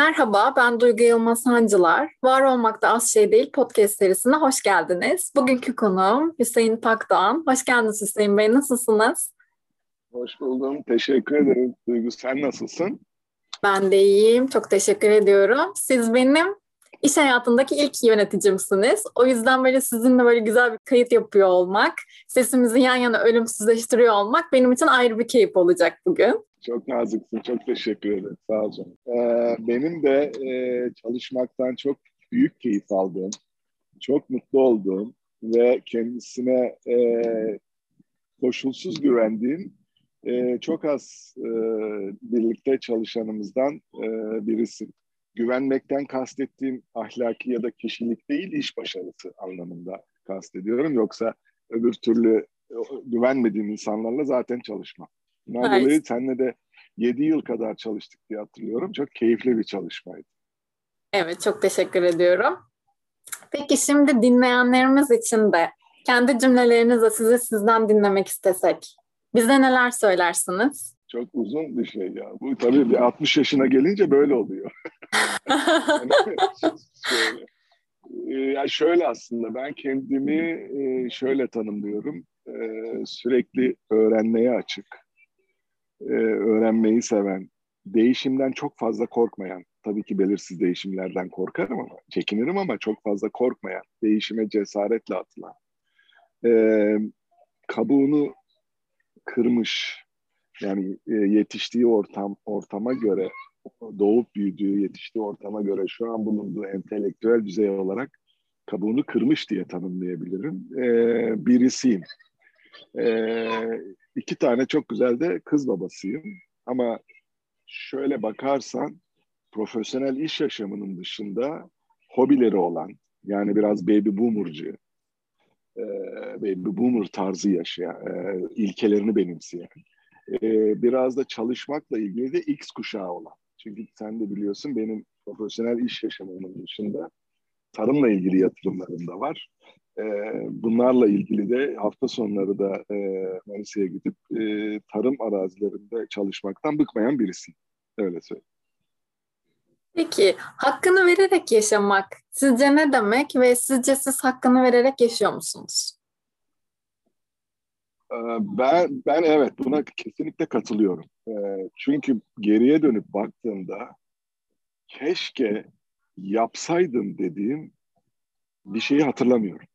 Merhaba, ben Duygu Yılmaz Hancılar. Var Olmakta Az Şey Değil podcast serisine hoş geldiniz. Bugünkü konuğum Hüseyin Pakdoğan. Hoş geldiniz Hüseyin Bey, nasılsınız? Hoş buldum, teşekkür ederim. Duygu sen nasılsın? Ben de iyiyim, çok teşekkür ediyorum. Siz benim iş hayatındaki ilk yöneticimsiniz. O yüzden böyle sizinle böyle güzel bir kayıt yapıyor olmak, sesimizi yan yana ölümsüzleştiriyor olmak benim için ayrı bir keyif olacak bugün. Çok naziksin, çok teşekkür ederim. Sağ ol canım. Ee, benim de e, çalışmaktan çok büyük keyif aldığım, çok mutlu olduğum ve kendisine e, koşulsuz güvendiğim e, çok az e, birlikte çalışanımızdan e, birisi. Güvenmekten kastettiğim ahlaki ya da kişilik değil, iş başarısı anlamında kastediyorum. Yoksa öbür türlü e, güvenmediğim insanlarla zaten çalışmam. Bundan evet. dolayı seninle de 7 yıl kadar çalıştık diye hatırlıyorum. Çok keyifli bir çalışmaydı. Evet, çok teşekkür ediyorum. Peki şimdi dinleyenlerimiz için de kendi cümlelerinizle sizi sizden dinlemek istesek, bize neler söylersiniz? Çok uzun bir şey ya. Bu tabii bir 60 yaşına gelince böyle oluyor. şöyle. Yani şöyle aslında ben kendimi şöyle tanımlıyorum. Sürekli öğrenmeye açık, e, öğrenmeyi seven, değişimden çok fazla korkmayan, tabii ki belirsiz değişimlerden korkarım ama, çekinirim ama çok fazla korkmayan, değişime cesaretle atılan, e, kabuğunu kırmış, yani e, yetiştiği ortam ortama göre, doğup büyüdüğü, yetiştiği ortama göre şu an bulunduğu entelektüel düzey olarak kabuğunu kırmış diye tanımlayabilirim. E, birisiyim. E, iki tane çok güzel de kız babasıyım. Ama şöyle bakarsan profesyonel iş yaşamının dışında hobileri olan yani biraz baby boomercı, e, baby boomer tarzı yaşayan, e, ilkelerini benimseyen, e, biraz da çalışmakla ilgili de X kuşağı olan. Çünkü sen de biliyorsun benim profesyonel iş yaşamının dışında tarımla ilgili yatırımlarım da var. E, bunlarla ilgili de hafta sonları da e, Manisa'ya gidip e, tarım arazilerinde çalışmaktan bıkmayan birisi. Öyle söyleyeyim. Peki hakkını vererek yaşamak sizce ne demek ve sizce siz hakkını vererek yaşıyor musunuz? Ben ben evet buna kesinlikle katılıyorum. Çünkü geriye dönüp baktığımda keşke yapsaydım dediğim bir şeyi hatırlamıyorum.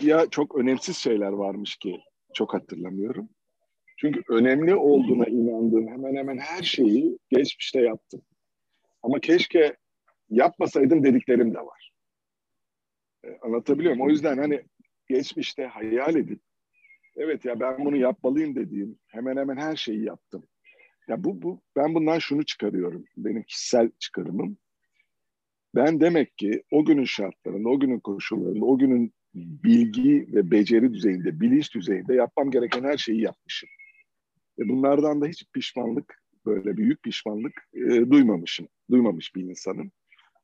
Ya çok önemsiz şeyler varmış ki çok hatırlamıyorum. Çünkü önemli olduğuna inandığım hemen hemen her şeyi geçmişte yaptım. Ama keşke yapmasaydım dediklerim de var. Ee, anlatabiliyor muyum? O yüzden hani geçmişte hayal edip evet ya ben bunu yapmalıyım dediğim hemen hemen her şeyi yaptım. Ya bu bu ben bundan şunu çıkarıyorum. Benim kişisel çıkarımım. Ben demek ki o günün şartlarında, o günün koşullarında, o günün bilgi ve beceri düzeyinde, bilinç düzeyinde yapmam gereken her şeyi yapmışım. Ve bunlardan da hiç pişmanlık, böyle büyük pişmanlık e, duymamışım, duymamış bir insanım.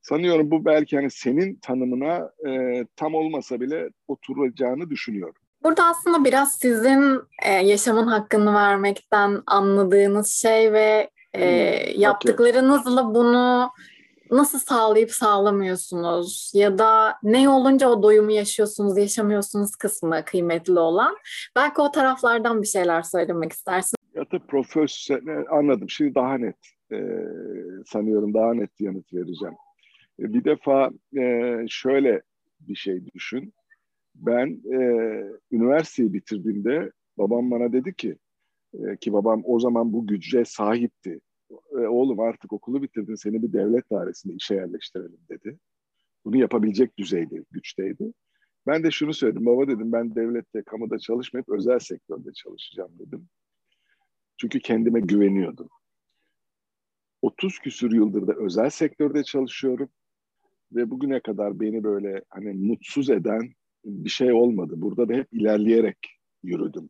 Sanıyorum bu belki hani senin tanımına e, tam olmasa bile oturacağını düşünüyorum. Burada aslında biraz sizin e, yaşamın hakkını vermekten anladığınız şey ve e, hmm, yaptıklarınızla bunu nasıl sağlayıp sağlamıyorsunuz ya da ne olunca o doyumu yaşıyorsunuz, yaşamıyorsunuz kısmı kıymetli olan. Belki o taraflardan bir şeyler söylemek istersin. Ya da profesyonel anladım. Şimdi daha net e, sanıyorum daha net yanıt vereceğim. E, bir defa e, şöyle bir şey düşün. Ben üniversiteyi bitirdiğimde babam bana dedi ki ki babam o zaman bu güce sahipti e, oğlum artık okulu bitirdin seni bir devlet dairesinde işe yerleştirelim dedi. Bunu yapabilecek düzeyde, güçteydi. Ben de şunu söyledim. Baba dedim ben devlette, kamuda çalışmayıp özel sektörde çalışacağım dedim. Çünkü kendime güveniyordum. 30 küsür yıldır da özel sektörde çalışıyorum. Ve bugüne kadar beni böyle hani mutsuz eden bir şey olmadı. Burada da hep ilerleyerek yürüdüm.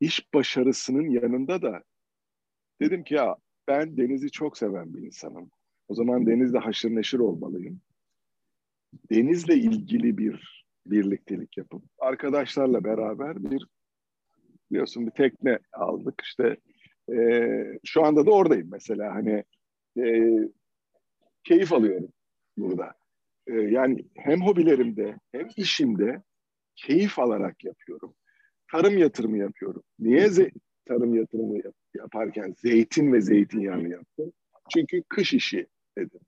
İş başarısının yanında da dedim ki ya ben denizi çok seven bir insanım. O zaman denizle haşır neşir olmalıyım. Denizle ilgili bir birliktelik yapıp arkadaşlarla beraber bir biliyorsun bir tekne aldık işte e, şu anda da oradayım mesela hani e, keyif alıyorum burada. E, yani hem hobilerimde hem işimde keyif alarak yapıyorum. Tarım yatırımı yapıyorum. Niye tarım yatırımı yap- yaparken zeytin ve zeytinyağını yaptım? Çünkü kış işi dedim.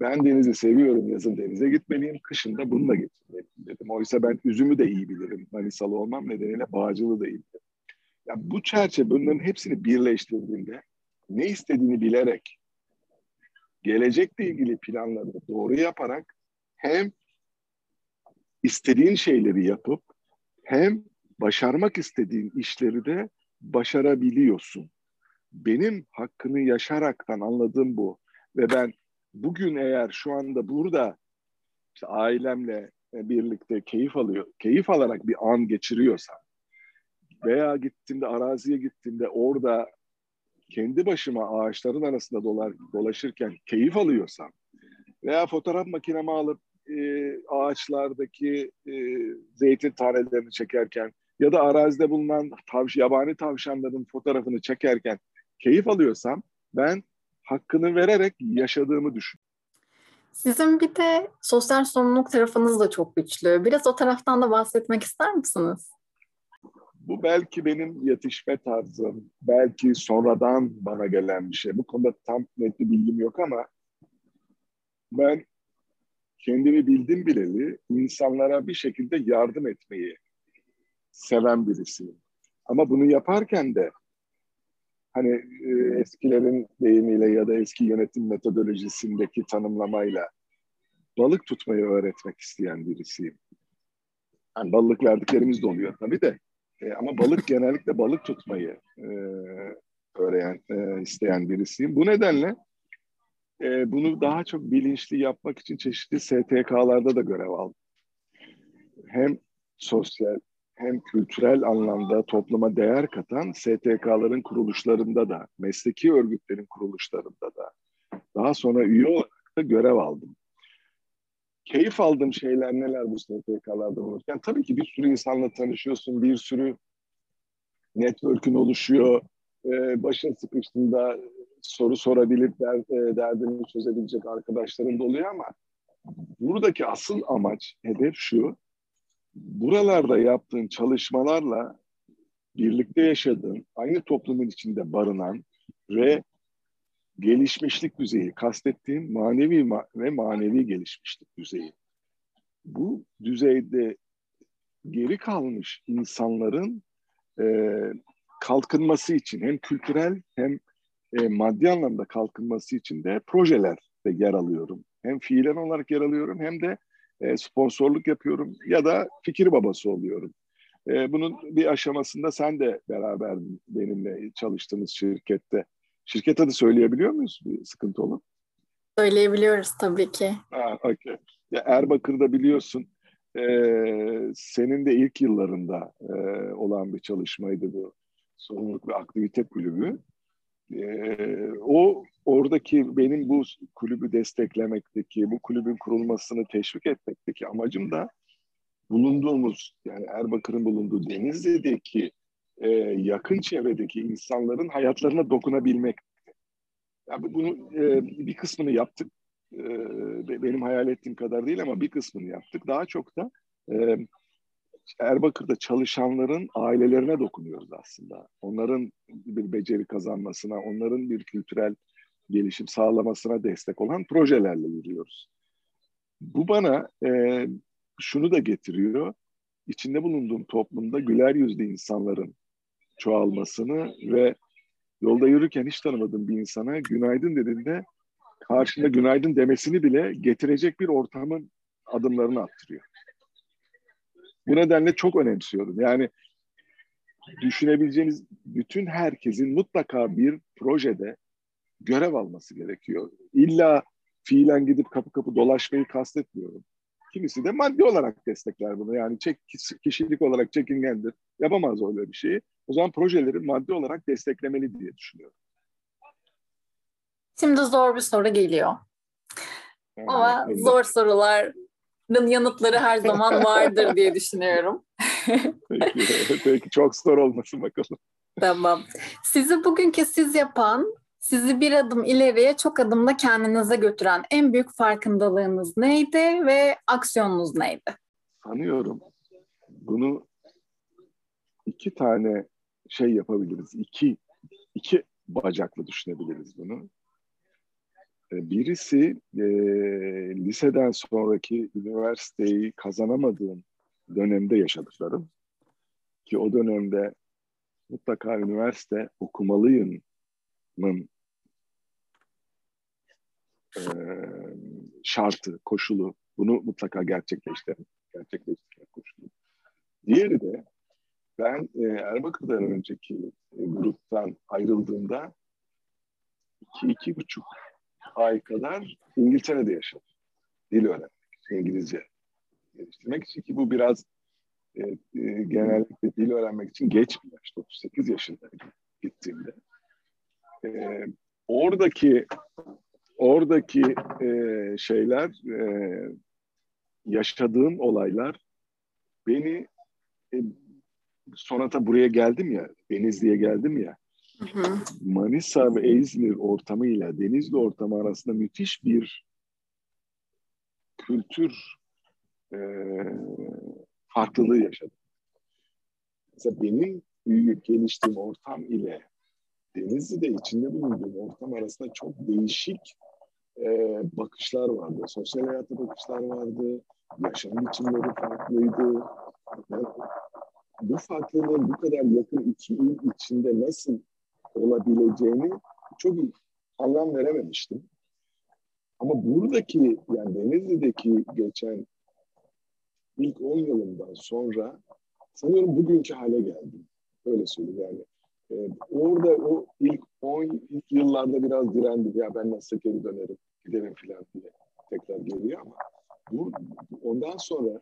Ben denizi seviyorum, yazın denize gitmeliyim, kışın da bununla geçirmeliyim dedim. Oysa ben üzümü de iyi bilirim. Manisalı olmam nedeniyle bağcılı da iyi bilirim. Ya bu çerçeve bunların hepsini birleştirdiğinde ne istediğini bilerek gelecekle ilgili planları doğru yaparak hem istediğin şeyleri yapıp hem başarmak istediğin işleri de başarabiliyorsun. Benim hakkını yaşaraktan anladığım bu. Ve ben bugün eğer şu anda burada işte ailemle birlikte keyif alıyor, keyif alarak bir an geçiriyorsam veya gittiğimde araziye gittiğimde orada kendi başıma ağaçların arasında dolar, dolaşırken keyif alıyorsam veya fotoğraf makinemi alıp e, ağaçlardaki e, zeytin tanelerini çekerken ya da arazide bulunan tavş, yabani tavşanların fotoğrafını çekerken keyif alıyorsam ben hakkını vererek yaşadığımı düşün. Sizin bir de sosyal sorumluluk tarafınız da çok güçlü. Biraz o taraftan da bahsetmek ister misiniz? Bu belki benim yetişme tarzım, belki sonradan bana gelen bir şey. Bu konuda tam net bir bilgim yok ama ben kendimi bildim bileli insanlara bir şekilde yardım etmeyi seven birisiyim. Ama bunu yaparken de hani e, eskilerin deyimiyle ya da eski yönetim metodolojisindeki tanımlamayla balık tutmayı öğretmek isteyen birisiyim. Yani balık verdiklerimiz de oluyor tabii de. E, ama balık genellikle balık tutmayı e, öğreyen, e, isteyen birisiyim. Bu nedenle e, bunu daha çok bilinçli yapmak için çeşitli STK'larda da görev aldım. Hem sosyal hem kültürel anlamda topluma değer katan STK'ların kuruluşlarında da, mesleki örgütlerin kuruluşlarında da, daha sonra üye olarak da görev aldım. Keyif aldığım şeyler neler bu STK'larda olurken? Tabii ki bir sürü insanla tanışıyorsun, bir sürü network'ün oluşuyor. Ee, başın sıkıştığında soru sorabilip der, e, derdini çözebilecek arkadaşların da oluyor ama buradaki asıl amaç, hedef şu, buralarda yaptığın çalışmalarla birlikte yaşadığın, aynı toplumun içinde barınan ve gelişmişlik düzeyi, kastettiğim manevi ve manevi gelişmişlik düzeyi. Bu düzeyde geri kalmış insanların e, kalkınması için hem kültürel hem e, maddi anlamda kalkınması için de projelerde yer alıyorum. Hem fiilen olarak yer alıyorum hem de e, sponsorluk yapıyorum ya da fikir babası oluyorum. E, bunun bir aşamasında sen de beraber benimle çalıştığımız şirkette. Şirket adı söyleyebiliyor muyuz? Bir sıkıntı olur Söyleyebiliyoruz tabii ki. Ha, okay. Ya Erbakır'da biliyorsun e, senin de ilk yıllarında e, olan bir çalışmaydı bu sorumluluk ve aktivite kulübü. E, o oradaki benim bu kulübü desteklemekteki, bu kulübün kurulmasını teşvik etmekteki amacım da bulunduğumuz yani Erbakır'ın bulunduğu Denizli'deki e, yakın çevredeki insanların hayatlarına dokunabilmek. Yani bunu e, bir kısmını yaptık. E, benim hayal ettiğim kadar değil ama bir kısmını yaptık. Daha çok da e, Erbakır'da çalışanların ailelerine dokunuyoruz aslında. Onların bir beceri kazanmasına, onların bir kültürel gelişim sağlamasına destek olan projelerle yürüyoruz. Bu bana e, şunu da getiriyor. İçinde bulunduğum toplumda güler yüzlü insanların çoğalmasını ve yolda yürürken hiç tanımadığım bir insana günaydın dediğinde karşında günaydın demesini bile getirecek bir ortamın adımlarını attırıyor. Bu nedenle çok önemsiyorum. Yani düşünebileceğiniz bütün herkesin mutlaka bir projede görev alması gerekiyor. İlla fiilen gidip kapı kapı dolaşmayı kastetmiyorum. Kimisi de maddi olarak destekler bunu. Yani çek, kişilik olarak çekingendir. Yapamaz öyle bir şeyi. O zaman projeleri maddi olarak desteklemeli diye düşünüyorum. Şimdi zor bir soru geliyor. Ama öyle. zor soruların yanıtları her zaman vardır diye düşünüyorum. peki, peki çok zor olmasın bakalım. Tamam. Sizi bugünkü siz yapan Sizi bir adım ileriye çok adımda kendinize götüren en büyük farkındalığınız neydi ve aksiyonunuz neydi? Sanıyorum bunu iki tane şey yapabiliriz. İki, iki bacaklı düşünebiliriz bunu. E, birisi e, liseden sonraki üniversiteyi kazanamadığım dönemde yaşadıklarım. Ki o dönemde mutlaka üniversite okumalıyımın e, şartı, koşulu. Bunu mutlaka gerçekleştiren, gerçekleştiren koşulu. Diğeri de ben e, Erbakır'dan önceki e, gruptan ayrıldığımda iki, iki buçuk ay kadar İngiltere'de yaşadım. Dil öğrenmek, İngilizce geliştirmek için ki bu biraz e, e, genellikle dil öğrenmek için geç bir yaş, 38 yaşındaydım gittiğimde. E, oradaki oradaki e, şeyler, e, yaşadığım olaylar beni e, sonrata buraya geldim ya, Denizli'ye geldim ya. Manisa ve İzmir ortamıyla Denizli ortamı arasında müthiş bir kültür e, farklılığı yaşadım. Mesela benim büyüyüp geliştiğim ortam ile Denizli'de içinde bulunduğum ortam arasında çok değişik e, bakışlar vardı. Sosyal hayata bakışlar vardı. Yaşam biçimleri farklıydı. Yani bu farklılığın bu kadar yakın iki il içinde nasıl olabileceğini çok anlam verememiştim. Ama buradaki yani Denizli'deki geçen ilk 10 yılından sonra sanıyorum bugünkü hale geldim. Öyle söyleyeyim yani. Ee, orada o ilk 10 ilk yıllarda biraz direndim. Ya ben nasıl geri dönerim, giderim falan diye tekrar geliyor ama bu, ondan sonra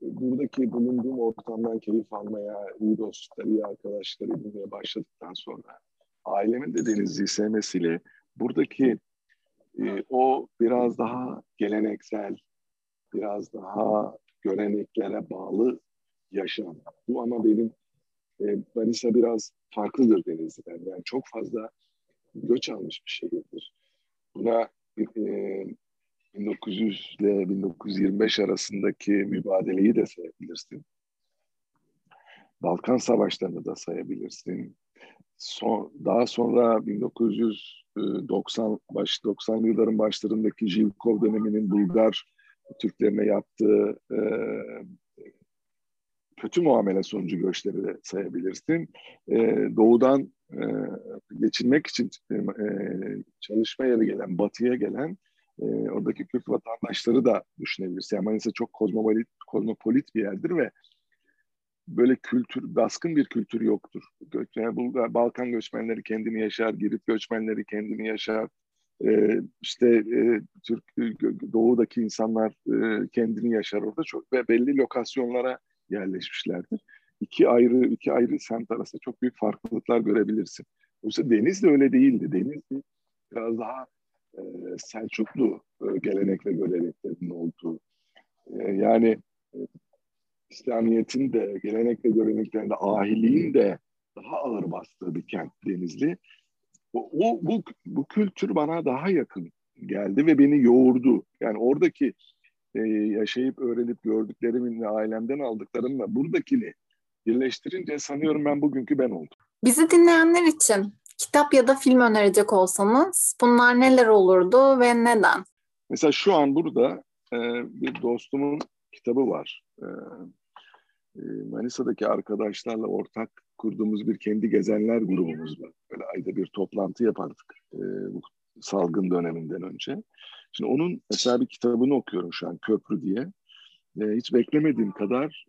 buradaki bulunduğum ortamdan keyif almaya, iyi dostluklar, iyi arkadaşlar edinmeye başladıktan sonra ailemin de Denizli'yi sevmesiyle buradaki e, o biraz daha geleneksel, biraz daha göreneklere bağlı yaşam. Bu ama benim e, Manisa biraz farklıdır Denizli'den. Yani çok fazla göç almış bir şehirdir. Buna e, 1900 ile 1925 arasındaki mübadeleyi de sayabilirsin. Balkan Savaşlarını da sayabilirsin. Son, daha sonra 1990 baş 90'lı yılların başlarındaki Jilkov döneminin Bulgar Türklerine yaptığı e, kötü muamele sonucu göçleri de sayabilirsin. E, doğudan e, geçinmek için e, çalışma yeri gelen, batıya gelen e, oradaki Kürt vatandaşları da düşünebilirsin. Yani Manisa çok kozmopolit, kozmopolit bir yerdir ve böyle kültür, baskın bir kültür yoktur. Yani Bulgar, Balkan göçmenleri kendini yaşar, Girit göçmenleri kendini yaşar. Ee, işte e, Türk doğudaki insanlar e, kendini yaşar orada çok ve belli lokasyonlara yerleşmişlerdir. İki ayrı iki ayrı semt arasında çok büyük farklılıklar görebilirsin. Oysa Denizli öyle değildi. Denizli biraz daha e, Selçuklu e, gelenek ve göreneklerinin olduğu. E, yani e, İslamiyet'in de gelenek ve göreneklerinde ahiliğin de daha ağır bastığı bir kent Denizli. O, o bu, bu kültür bana daha yakın geldi ve beni yoğurdu. Yani oradaki e, yaşayıp öğrenip gördüklerimin ve ailemden aldıklarımla buradakini birleştirince sanıyorum ben bugünkü ben oldum. Bizi dinleyenler için kitap ya da film önerecek olsanız bunlar neler olurdu ve neden? Mesela şu an burada e, bir dostumun kitabı var. E, e, Manisa'daki arkadaşlarla ortak kurduğumuz bir kendi gezenler grubumuz var. Böyle ayda bir toplantı yapardık e, bu salgın döneminden önce. Şimdi onun mesela bir kitabını okuyorum şu an Köprü diye. E, hiç beklemediğim kadar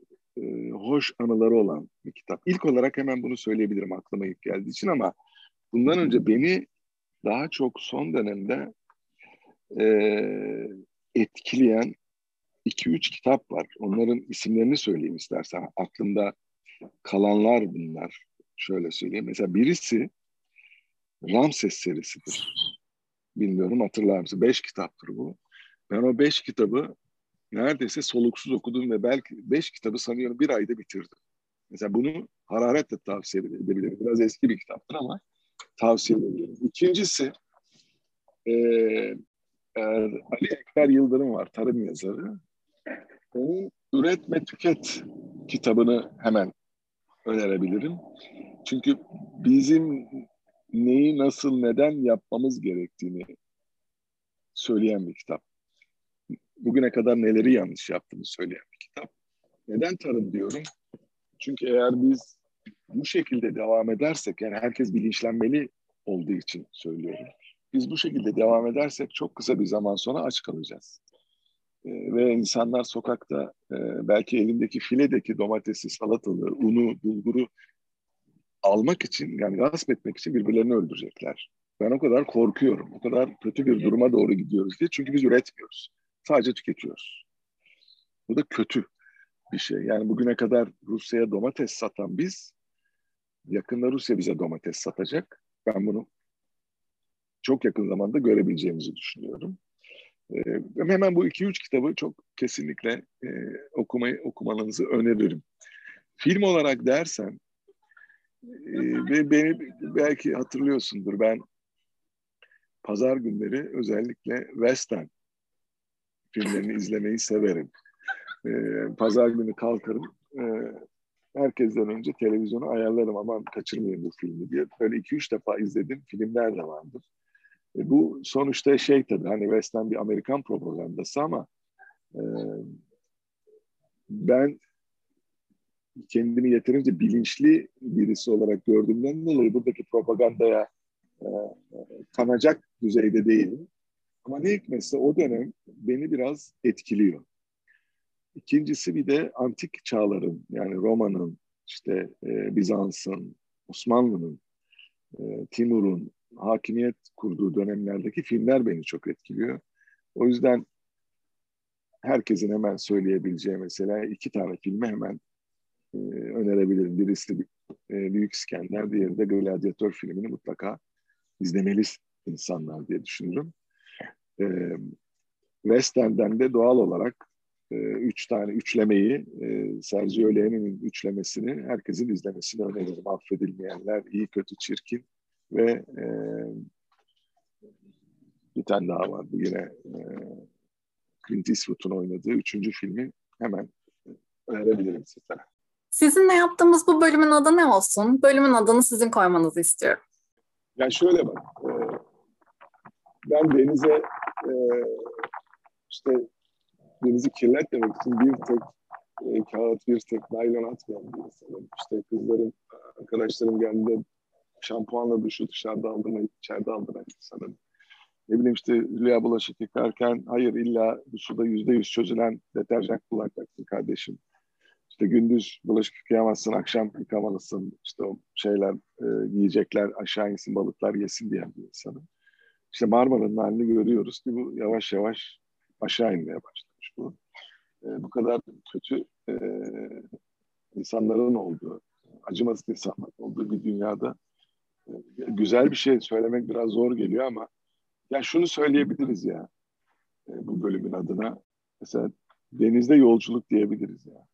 hoş anıları olan bir kitap. İlk olarak hemen bunu söyleyebilirim aklıma ilk geldiği için ama bundan önce beni daha çok son dönemde etkileyen iki üç kitap var. Onların isimlerini söyleyeyim istersen. Aklımda kalanlar bunlar. Şöyle söyleyeyim. Mesela birisi Ramses serisidir. Bilmiyorum hatırlar mısın? Beş kitaptır bu. Ben o beş kitabı neredeyse soluksuz okudum ve belki beş kitabı sanıyorum bir ayda bitirdim. Mesela bunu hararetle tavsiye edebilirim. Biraz eski bir kitaptır ama tavsiye ediyorum. İkincisi e, Ali Ekber Yıldırım var, tarım yazarı. Onun Üretme Tüket kitabını hemen önerebilirim. Çünkü bizim neyi nasıl neden yapmamız gerektiğini söyleyen bir kitap. Bugüne kadar neleri yanlış yaptığını söyleyen bir kitap. Neden tarım diyorum? Çünkü eğer biz bu şekilde devam edersek, yani herkes bilinçlenmeli olduğu için söylüyorum. Biz bu şekilde devam edersek çok kısa bir zaman sonra aç kalacağız. Ee, ve insanlar sokakta e, belki elindeki filedeki domatesi, salatalığı, unu, bulguru almak için yani gasp etmek için birbirlerini öldürecekler. Ben o kadar korkuyorum. O kadar kötü bir duruma doğru gidiyoruz diye. Çünkü biz üretmiyoruz. Sadece tüketiyoruz. Bu da kötü bir şey. Yani bugüne kadar Rusya'ya domates satan biz, yakında Rusya bize domates satacak. Ben bunu çok yakın zamanda görebileceğimizi düşünüyorum. Ee, hemen bu iki üç kitabı çok kesinlikle e, okumayı okumanızı öneririm. Film olarak dersen e, ve beni belki hatırlıyorsundur ben pazar günleri özellikle western filmlerini izlemeyi severim. E, pazar günü kalkarım e, herkesten önce televizyonu ayarlarım aman kaçırmayayım bu filmi diye. Böyle iki üç defa izledim filmler de vardır. E, bu sonuçta şey tabii hani Western bir Amerikan propagandası ama e, ben kendimi yeterince bilinçli birisi olarak gördüğümden dolayı buradaki propagandaya e, kanacak düzeyde değilim. Ama ne hikmetse o dönem beni biraz etkiliyor. İkincisi bir de antik çağların yani Roma'nın, işte e, Bizans'ın, Osmanlı'nın, e, Timur'un hakimiyet kurduğu dönemlerdeki filmler beni çok etkiliyor. O yüzden herkesin hemen söyleyebileceği mesela iki tane filmi hemen e, önerebilirim. Birisi e, Büyük İskender, diğeri de Gladiator filmini mutlaka izlemeli insanlar diye düşünüyorum. E, Western'den de doğal olarak e, üç tane üçlemeyi, e, Sergio Leone'nin üçlemesini herkesin izlemesini öneririm. Affedilmeyenler, iyi kötü çirkin ve e, bir tane daha vardı yine e, Clint Eastwood'un oynadığı üçüncü filmi hemen önerebilirim sizlere. Sizinle yaptığımız bu bölümün adı ne olsun? Bölümün adını sizin koymanızı istiyorum. Yani şöyle bak, e, ben denize e, işte denizi kirletmemek için bir tek e, kağıt, bir tek naylon atmayan bir insanım. İşte kızlarım, arkadaşlarım geldiğinde şampuanla duşu dışarıda aldırmayıp içeride aldıran insanım. Ne bileyim işte Hülya bulaşık yıkarken hayır illa bu suda yüzde yüz çözülen deterjan kullanacaksın kardeşim. İşte gündüz bulaşık yıkayamazsın, akşam yıkamalısın. İşte o şeyler, e, yiyecekler aşağı insin, balıklar yesin diyen bir insanım. İşte Marmara'nın halini görüyoruz ki bu yavaş yavaş aşağı inmeye başlamış bu. E, bu kadar kötü e, insanların olduğu, acımasız insanların olduğu bir dünyada güzel bir şey söylemek biraz zor geliyor ama ya şunu söyleyebiliriz ya e, bu bölümün adına. Mesela denizde yolculuk diyebiliriz ya.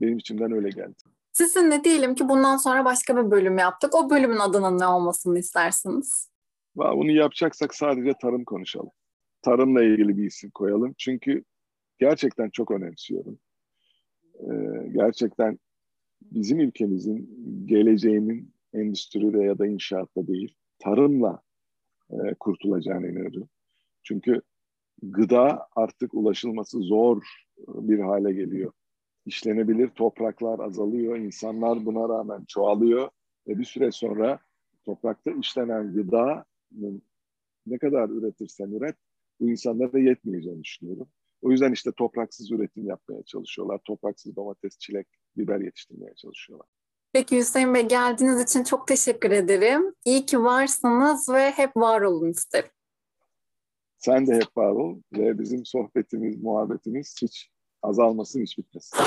Benim içimden öyle geldi. Sizinle diyelim ki bundan sonra başka bir bölüm yaptık. O bölümün adının ne olmasını istersiniz? Bunu yapacaksak sadece tarım konuşalım. Tarımla ilgili bir isim koyalım. Çünkü gerçekten çok önemsiyorum. Ee, gerçekten bizim ülkemizin geleceğinin endüstride ya da inşaatta değil, tarımla e, kurtulacağına inanıyorum. Çünkü gıda artık ulaşılması zor bir hale geliyor. İşlenebilir topraklar azalıyor, insanlar buna rağmen çoğalıyor ve bir süre sonra toprakta işlenen gıdanın ne kadar üretirsen üret, bu insanlara yetmeyeceğini düşünüyorum. O yüzden işte topraksız üretim yapmaya çalışıyorlar. Topraksız domates, çilek, biber yetiştirmeye çalışıyorlar. Peki Hüseyin Bey geldiğiniz için çok teşekkür ederim. İyi ki varsınız ve hep var olun isterim. Sen de hep var ol ve bizim sohbetimiz, muhabbetimiz hiç azalmasın, hiç bitmesin.